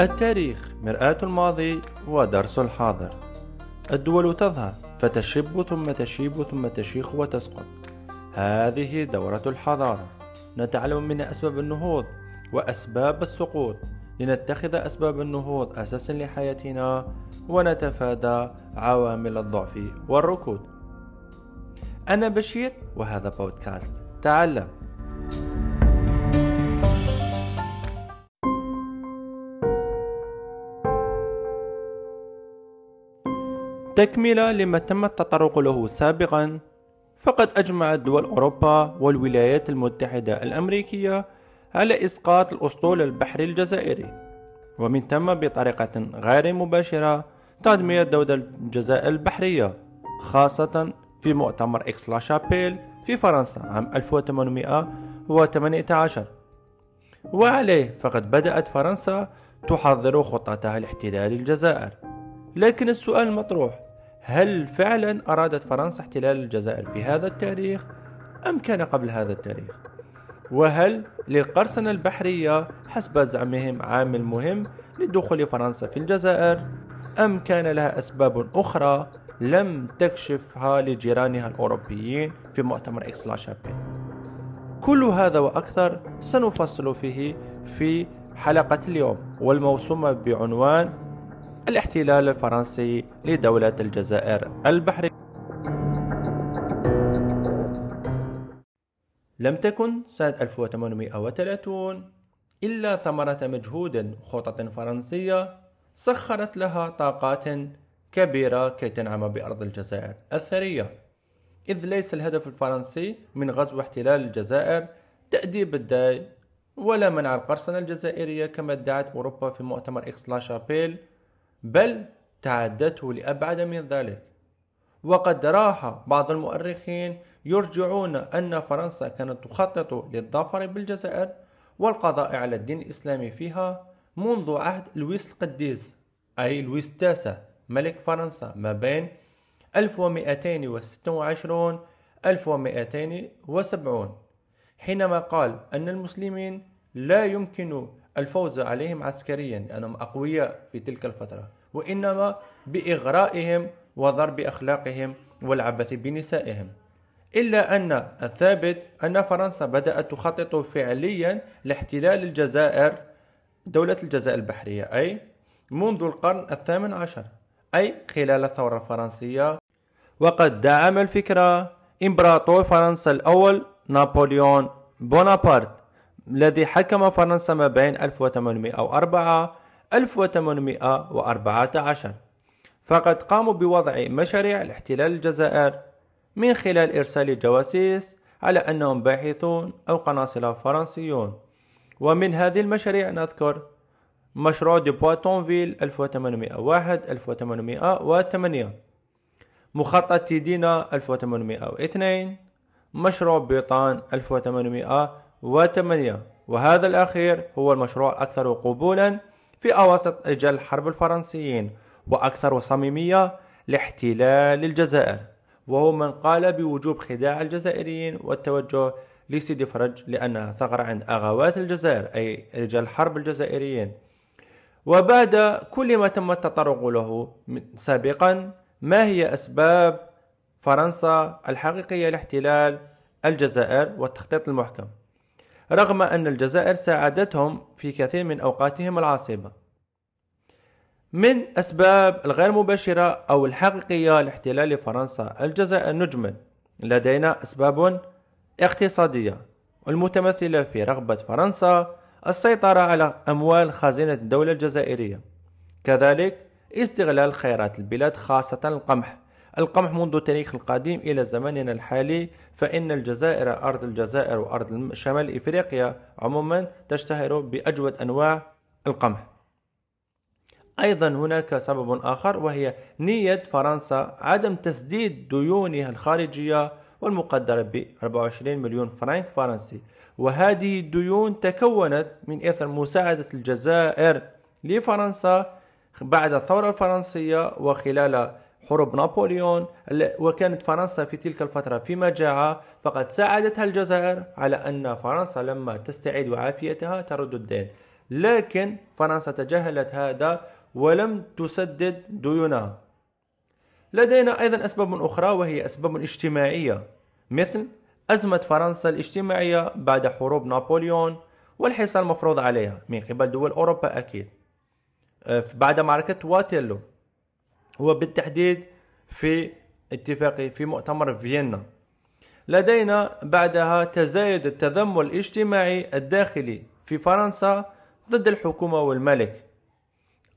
التاريخ مرآة الماضي ودرس الحاضر. الدول تظهر فتشب ثم تشيب ثم تشيخ وتسقط. هذه دورة الحضارة. نتعلم من أسباب النهوض وأسباب السقوط. لنتخذ أسباب النهوض أساسا لحياتنا ونتفادى عوامل الضعف والركود. أنا بشير وهذا بودكاست. تعلم. تكملة لما تم التطرق له سابقا فقد أجمعت دول أوروبا والولايات المتحدة الأمريكية على إسقاط الأسطول البحري الجزائري. ومن ثم بطريقة غير مباشرة تدمير دولة الجزائر البحرية خاصة في مؤتمر إكس لا شابيل في فرنسا عام 1818 وعليه فقد بدأت فرنسا تحضر خطتها لاحتلال الجزائر. لكن السؤال المطروح هل فعلا أرادت فرنسا احتلال الجزائر في هذا التاريخ أم كان قبل هذا التاريخ؟ وهل للقرصنة البحرية حسب زعمهم عامل مهم لدخول فرنسا في الجزائر أم كان لها أسباب أخرى لم تكشفها لجيرانها الأوروبيين في مؤتمر إكس لا شابيل كل هذا وأكثر سنفصل فيه في حلقة اليوم والموسومة بعنوان الاحتلال الفرنسي لدولة الجزائر البحرية لم تكن سنة 1830 إلا ثمرة مجهود خطط فرنسية سخرت لها طاقات كبيرة كي تنعم بأرض الجزائر الثرية. إذ ليس الهدف الفرنسي من غزو احتلال الجزائر تأديب الداي ولا منع القرصنة الجزائرية كما ادعت أوروبا في مؤتمر إكس لا شابيل بل تعدته لأبعد من ذلك. وقد راح بعض المؤرخين يرجعون أن فرنسا كانت تخطط للظفر بالجزائر والقضاء على الدين الإسلامي فيها منذ عهد لويس القديس أي لويس التاسع ملك فرنسا ما بين 1226 1270 حينما قال أن المسلمين لا يمكن الفوز عليهم عسكريا لأنهم أقوياء في تلك الفترة. وإنما بإغرائهم وضرب أخلاقهم والعبث بنسائهم. إلا أن الثابت أن فرنسا بدأت تخطط فعليا لاحتلال الجزائر دولة الجزائر البحرية أي منذ القرن الثامن عشر أي خلال الثورة الفرنسية. وقد دعم الفكرة إمبراطور فرنسا الأول نابليون بونابرت. الذي حكم فرنسا ما بين 1804 1814 فقد قاموا بوضع مشاريع لاحتلال الجزائر من خلال إرسال جواسيس على أنهم باحثون أو قناصلة فرنسيون. ومن هذه المشاريع نذكر مشروع دي بواتونفيل 1801 1808 مخطط تيدينا 1802 مشروع بيطان 1808 وهذا الأخير هو المشروع الأكثر قبولا في أواسط رجال الحرب الفرنسيين وأكثر صميمية لاحتلال الجزائر. وهو من قال بوجوب خداع الجزائريين والتوجه لسيدي فرج لأنها ثغرة عند أغوات الجزائر أي رجال الحرب الجزائريين. وبعد كل ما تم التطرق له سابقا ما هي أسباب فرنسا الحقيقية لاحتلال الجزائر والتخطيط المحكم؟ رغم أن الجزائر ساعدتهم في كثير من أوقاتهم العاصبة من أسباب الغير مباشرة أو الحقيقية لاحتلال فرنسا الجزائر نجما لدينا أسباب اقتصادية. والمتمثلة في رغبة فرنسا السيطرة على أموال خزينة الدولة الجزائرية كذلك استغلال خيرات البلاد خاصة القمح. القمح منذ التاريخ القديم إلى زماننا الحالي فإن الجزائر أرض الجزائر وأرض شمال إفريقيا عموما تشتهر بأجود أنواع القمح. أيضا هناك سبب آخر وهي نية فرنسا عدم تسديد ديونها الخارجية والمقدرة ب 24 مليون فرنك فرنسي. وهذه الديون تكونت من إثر مساعدة الجزائر لفرنسا بعد الثورة الفرنسية وخلال حروب نابليون وكانت فرنسا في تلك الفترة في مجاعة فقد ساعدتها الجزائر على أن فرنسا لما تستعيد عافيتها ترد الدين. لكن فرنسا تجاهلت هذا ولم تسدد ديونها. لدينا أيضا أسباب أخرى وهي أسباب اجتماعية مثل أزمة فرنسا الاجتماعية بعد حروب نابليون والحصار المفروض عليها من قبل دول أوروبا أكيد. آه، بعد معركة واتيلو وبالتحديد في اتفاق في مؤتمر فيينا. لدينا بعدها تزايد التذمر الاجتماعي الداخلي في فرنسا ضد الحكومة والملك.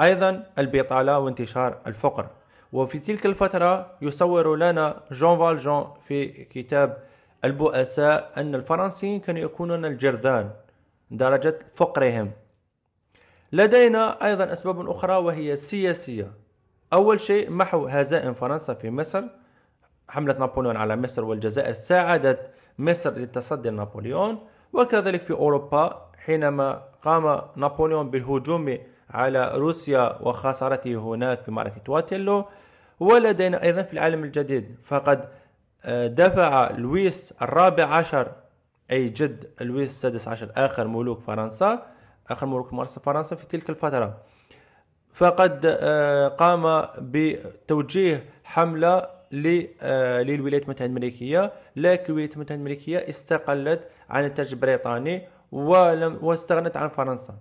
أيضا البطالة وانتشار الفقر. وفي تلك الفترة يصور لنا جون فالجون في كتاب البؤساء أن الفرنسيين كانوا يكونون الجرذان درجة فقرهم. لدينا أيضا أسباب أخرى وهي سياسية. أول شيء محو هزائم فرنسا في مصر حملة نابليون على مصر والجزائر ساعدت مصر للتصدي لنابليون وكذلك في أوروبا حينما قام نابليون بالهجوم على روسيا وخسارته هناك في معركة واتيلو ولدينا أيضا في العالم الجديد. فقد آه، دفع لويس الرابع عشر أي جد لويس السادس عشر آخر ملوك فرنسا آخر ملوك فرنسا في تلك الفترة. فقد آه، قام بتوجيه حملة آه، للولايات المتحدة الأمريكية. لكن الولايات المتحدة الأمريكية استقلت عن التاج البريطاني ولم واستغنت عن فرنسا.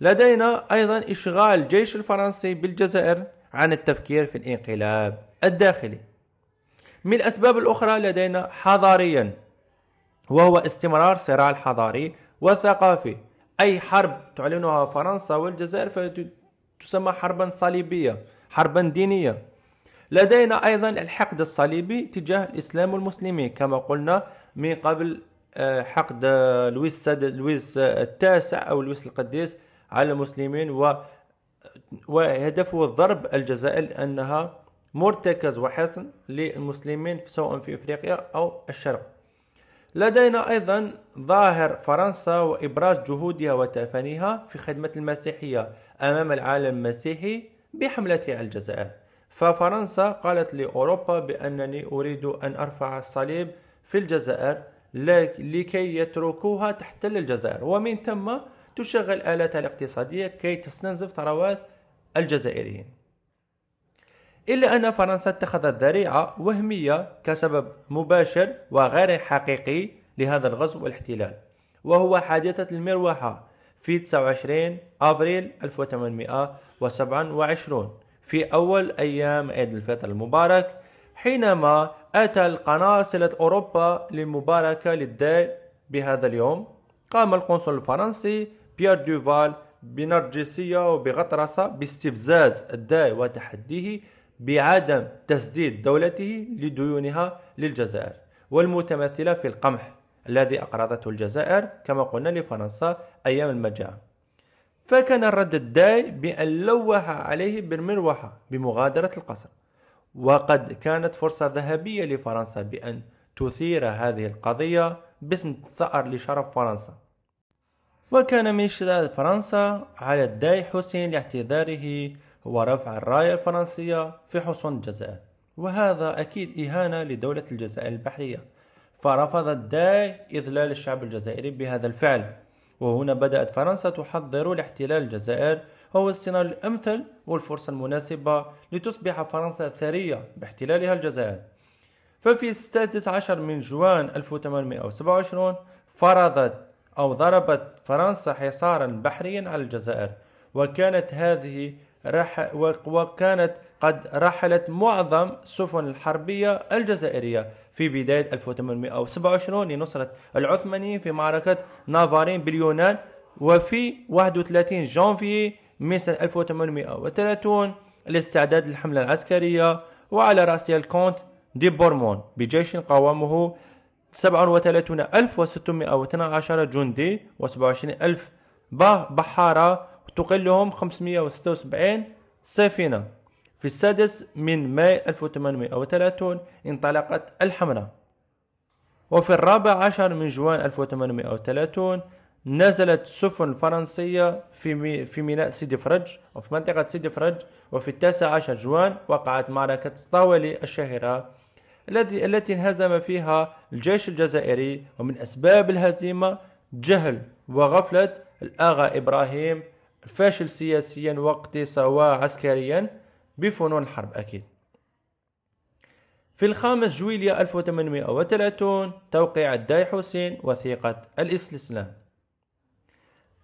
لدينا أيضا إشغال الجيش الفرنسي بالجزائر عن التفكير في الانقلاب الداخلي. من الأسباب الأخرى لدينا حضاريا وهو استمرار صراع الحضاري والثقافي. أي حرب تعلنها فرنسا والجزائر فتسمى حربا صليبية حربا دينية. لدينا أيضا الحقد الصليبي تجاه الإسلام والمسلمين كما قلنا من قبل آه، حقد لويس لويس التاسع أو لويس القديس على المسلمين و وهدفه ضرب الجزائر لأنها مرتكز وحصن للمسلمين سواء في إفريقيا أو الشرق. لدينا أيضا ظاهر فرنسا وإبراز جهودها وتفانيها في خدمة المسيحية. أمام العالم المسيحي بحملتها الجزائر. ففرنسا قالت لأوروبا بأنني أريد أن أرفع الصليب في الجزائر لكي يتركوها تحتل الجزائر. ومن ثم تشغل آلاتها الاقتصادية كي تستنزف ثروات الجزائريين. إلا أن فرنسا اتخذت ذريعة وهمية كسبب مباشر وغير حقيقي لهذا الغزو والاحتلال وهو حادثة المروحة في 29 أبريل 1827 في أول أيام عيد الفطر المبارك حينما أتى القناصلة أوروبا للمباركة للداي بهذا اليوم قام القنصل الفرنسي بيير دوفال بنرجسية وبغطرسة باستفزاز الداعي وتحديه بعدم تسديد دولته لديونها للجزائر والمتمثلة في القمح. الذي أقرضته الجزائر كما قلنا لفرنسا أيام المجاعة فكان الرد الداعي بأن لوح عليه بالمروحة بمغادرة القصر. وقد كانت فرصة ذهبية لفرنسا بأن تثير هذه القضية باسم ثأر لشرف فرنسا. وكان من اشتداد فرنسا على الداي حسين لاعتذاره هو رفع الراية الفرنسية في حصون الجزائر. وهذا أكيد إهانة لدولة الجزائر البحرية. فرفض الداي إذلال الشعب الجزائري بهذا الفعل. وهنا بدأت فرنسا تحضر لاحتلال الجزائر. هو السيناريو الأمثل والفرصة المناسبة لتصبح فرنسا ثرية باحتلالها الجزائر. ففي السادس عشر من جوان 1827 فرضت أو ضربت فرنسا حصارا بحريا على الجزائر. وكانت هذه رح وكانت قد رحلت معظم السفن الحربية الجزائرية في بداية 1827 لنصرة العثمانيين في معركة نافارين باليونان وفي 31 جانفي من سنة 1830 الاستعداد للحملة العسكرية وعلى رأسها الكونت دي بورمون بجيش قوامه 37612 جندي و27000 بحارة تقلهم 576 سفينة. في السادس من ماي 1830 انطلقت الحملة وفي الرابع عشر من جوان 1830 نزلت سفن فرنسية في في ميناء سيدي فرج وفي منطقة سيدي فرج. وفي التاسع عشر جوان وقعت معركة سطاولي الشهيرة التي التي انهزم فيها الجيش الجزائري. ومن أسباب الهزيمة جهل وغفلة الآغا إبراهيم فاشل سياسيا واقتصاديا وعسكريا بفنون الحرب أكيد. في الخامس جويليا 1830 توقيع الداي حسين وثيقة الاستسلام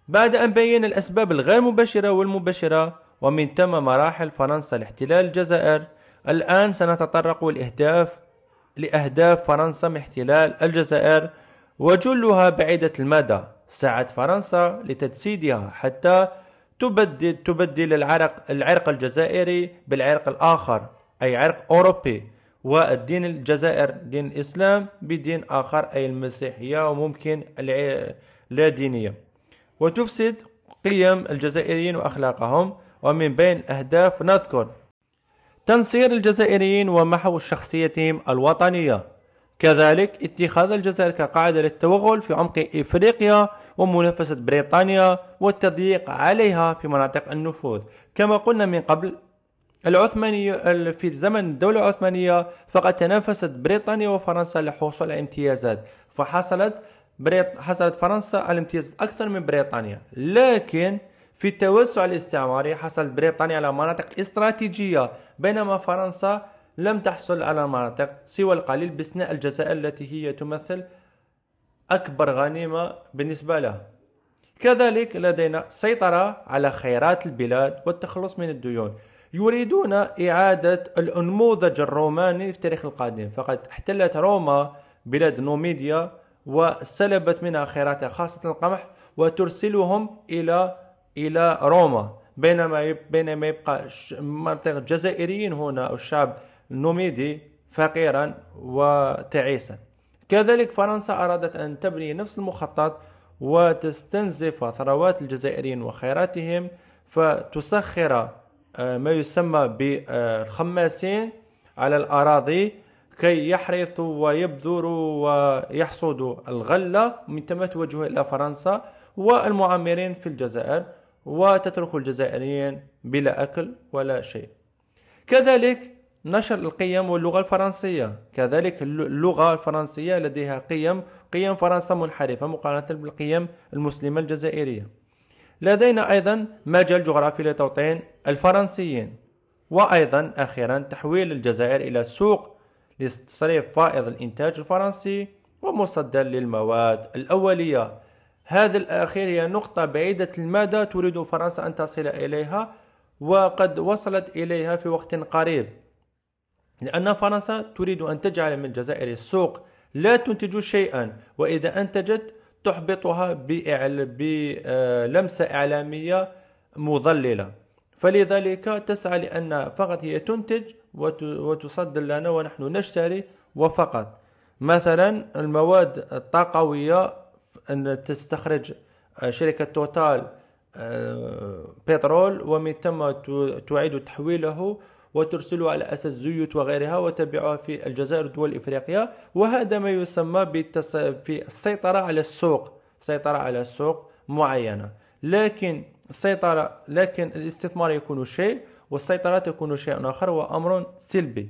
بعد أن بين الأسباب الغير مباشرة والمباشرة ومن ثم مراحل فرنسا لاحتلال الجزائر الآن سنتطرق لأهداف لأهداف فرنسا من احتلال الجزائر وجلها بعيدة المدى سعت فرنسا لتجسيدها حتى تبدل تبدل العرق العرق الجزائري بالعرق الآخر أي عرق أوروبي. والدين الجزائر دين الإسلام بدين آخر أي المسيحية وممكن لا دينية. وتفسد قيم الجزائريين وأخلاقهم. ومن بين الأهداف نذكر تنصير الجزائريين ومحو شخصيتهم الوطنية. كذلك اتخاذ الجزائر كقاعدة للتوغل في عمق إفريقيا ومنافسة بريطانيا والتضييق عليها في مناطق النفوذ. كما قلنا من قبل العثمانية في زمن الدولة العثمانية فقد تنافست بريطانيا وفرنسا لحصول على امتيازات. فحصلت بريط... حصلت فرنسا على امتياز أكثر من بريطانيا. لكن في التوسع الاستعماري حصلت بريطانيا على مناطق استراتيجية بينما فرنسا لم تحصل على مناطق سوى القليل باستثناء الجزائر التي هي تمثل أكبر غنيمة بالنسبة لها. كذلك لدينا سيطرة على خيرات البلاد والتخلص من الديون. يريدون إعادة النموذج الروماني في التاريخ القديم. فقد احتلت روما بلاد نوميديا وسلبت منها خيراتها خاصة القمح وترسلهم إلى إلى روما. بينما بينما يبقى منطقة الجزائريين هنا أو الشعب النوميدي فقيرا وتعيسا. كذلك فرنسا أرادت أن تبني نفس المخطط وتستنزف ثروات الجزائريين وخيراتهم فتسخر آه، ما يسمى بالخماسين على الأراضي كي يحرثوا ويبذروا ويحصدوا الغلة من ثم توجهوا إلى فرنسا والمعمرين في الجزائر وتترك الجزائريين بلا أكل ولا شيء. كذلك نشر القيم واللغة الفرنسية. كذلك اللغة الفرنسية لديها قيم قيم فرنسا منحرفة مقارنة بالقيم المسلمة الجزائرية. لدينا أيضا مجال جغرافي لتوطين الفرنسيين. وأيضا أخيرا تحويل الجزائر إلى سوق لتصريف فائض الإنتاج الفرنسي ومصدر للمواد الأولية. هذه الأخير هي نقطة بعيدة المدى تريد فرنسا أن تصل إليها وقد وصلت إليها في وقت قريب. لأن فرنسا تريد أن تجعل من الجزائر السوق لا تنتج شيئا وإذا أنتجت تحبطها بلمسة إعلامية مضللة. فلذلك تسعى لأن فقط هي تنتج وتصدر لنا ونحن نشتري وفقط. مثلا المواد الطاقوية أن تستخرج شركة توتال آه، بترول ومن ثم تعيد تحويله وترسله على أساس زيوت وغيرها وتبيعها في الجزائر ودول إفريقيا وهذا ما يسمى بالتص... في السيطرة على السوق سيطرة على السوق معينة. لكن السيطرة لكن الاستثمار يكون شيء والسيطرة تكون شيء آخر وأمر سلبي.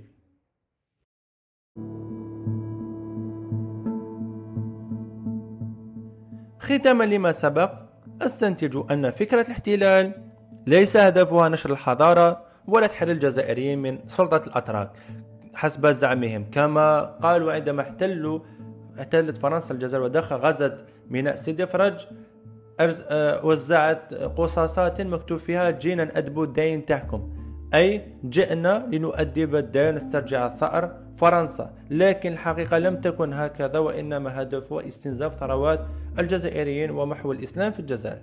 ختاما لما سبق أستنتج أن فكرة الاحتلال ليس هدفها نشر الحضارة ولا تحرير الجزائريين من سلطة الأتراك. حسب زعمهم. كما قالوا عندما احتلوا احتلت فرنسا الجزائر ودخل غزت ميناء سيدي فرج آه، وزعت قصاصات مكتوب فيها جينا أدبو الدين تحكم. أي جئنا لنؤدب الدين نسترجع الثأر فرنسا. لكن الحقيقة لم تكن هكذا وإنما هدفها استنزاف ثروات الجزائريين ومحو الإسلام في الجزائر.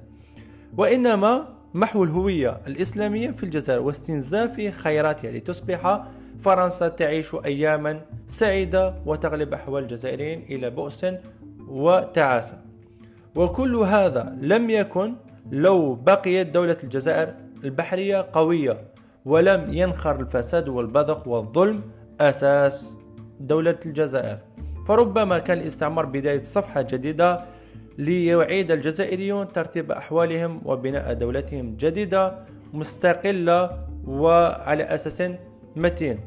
وإنما محو الهوية الإسلامية في الجزائر واستنزاف خيراتها لتصبح فرنسا تعيش أياما سعيدة وتغلب أحوال الجزائريين إلى بؤس وتعاسة. وكل هذا لم يكن لو بقيت دولة الجزائر البحرية قوية ولم ينخر الفساد والبذخ والظلم أساس دولة الجزائر. فربما كان الاستعمار بداية صفحة جديدة ليعيد الجزائريون ترتيب أحوالهم وبناء دولتهم جديدة مستقلة وعلى أساس متين.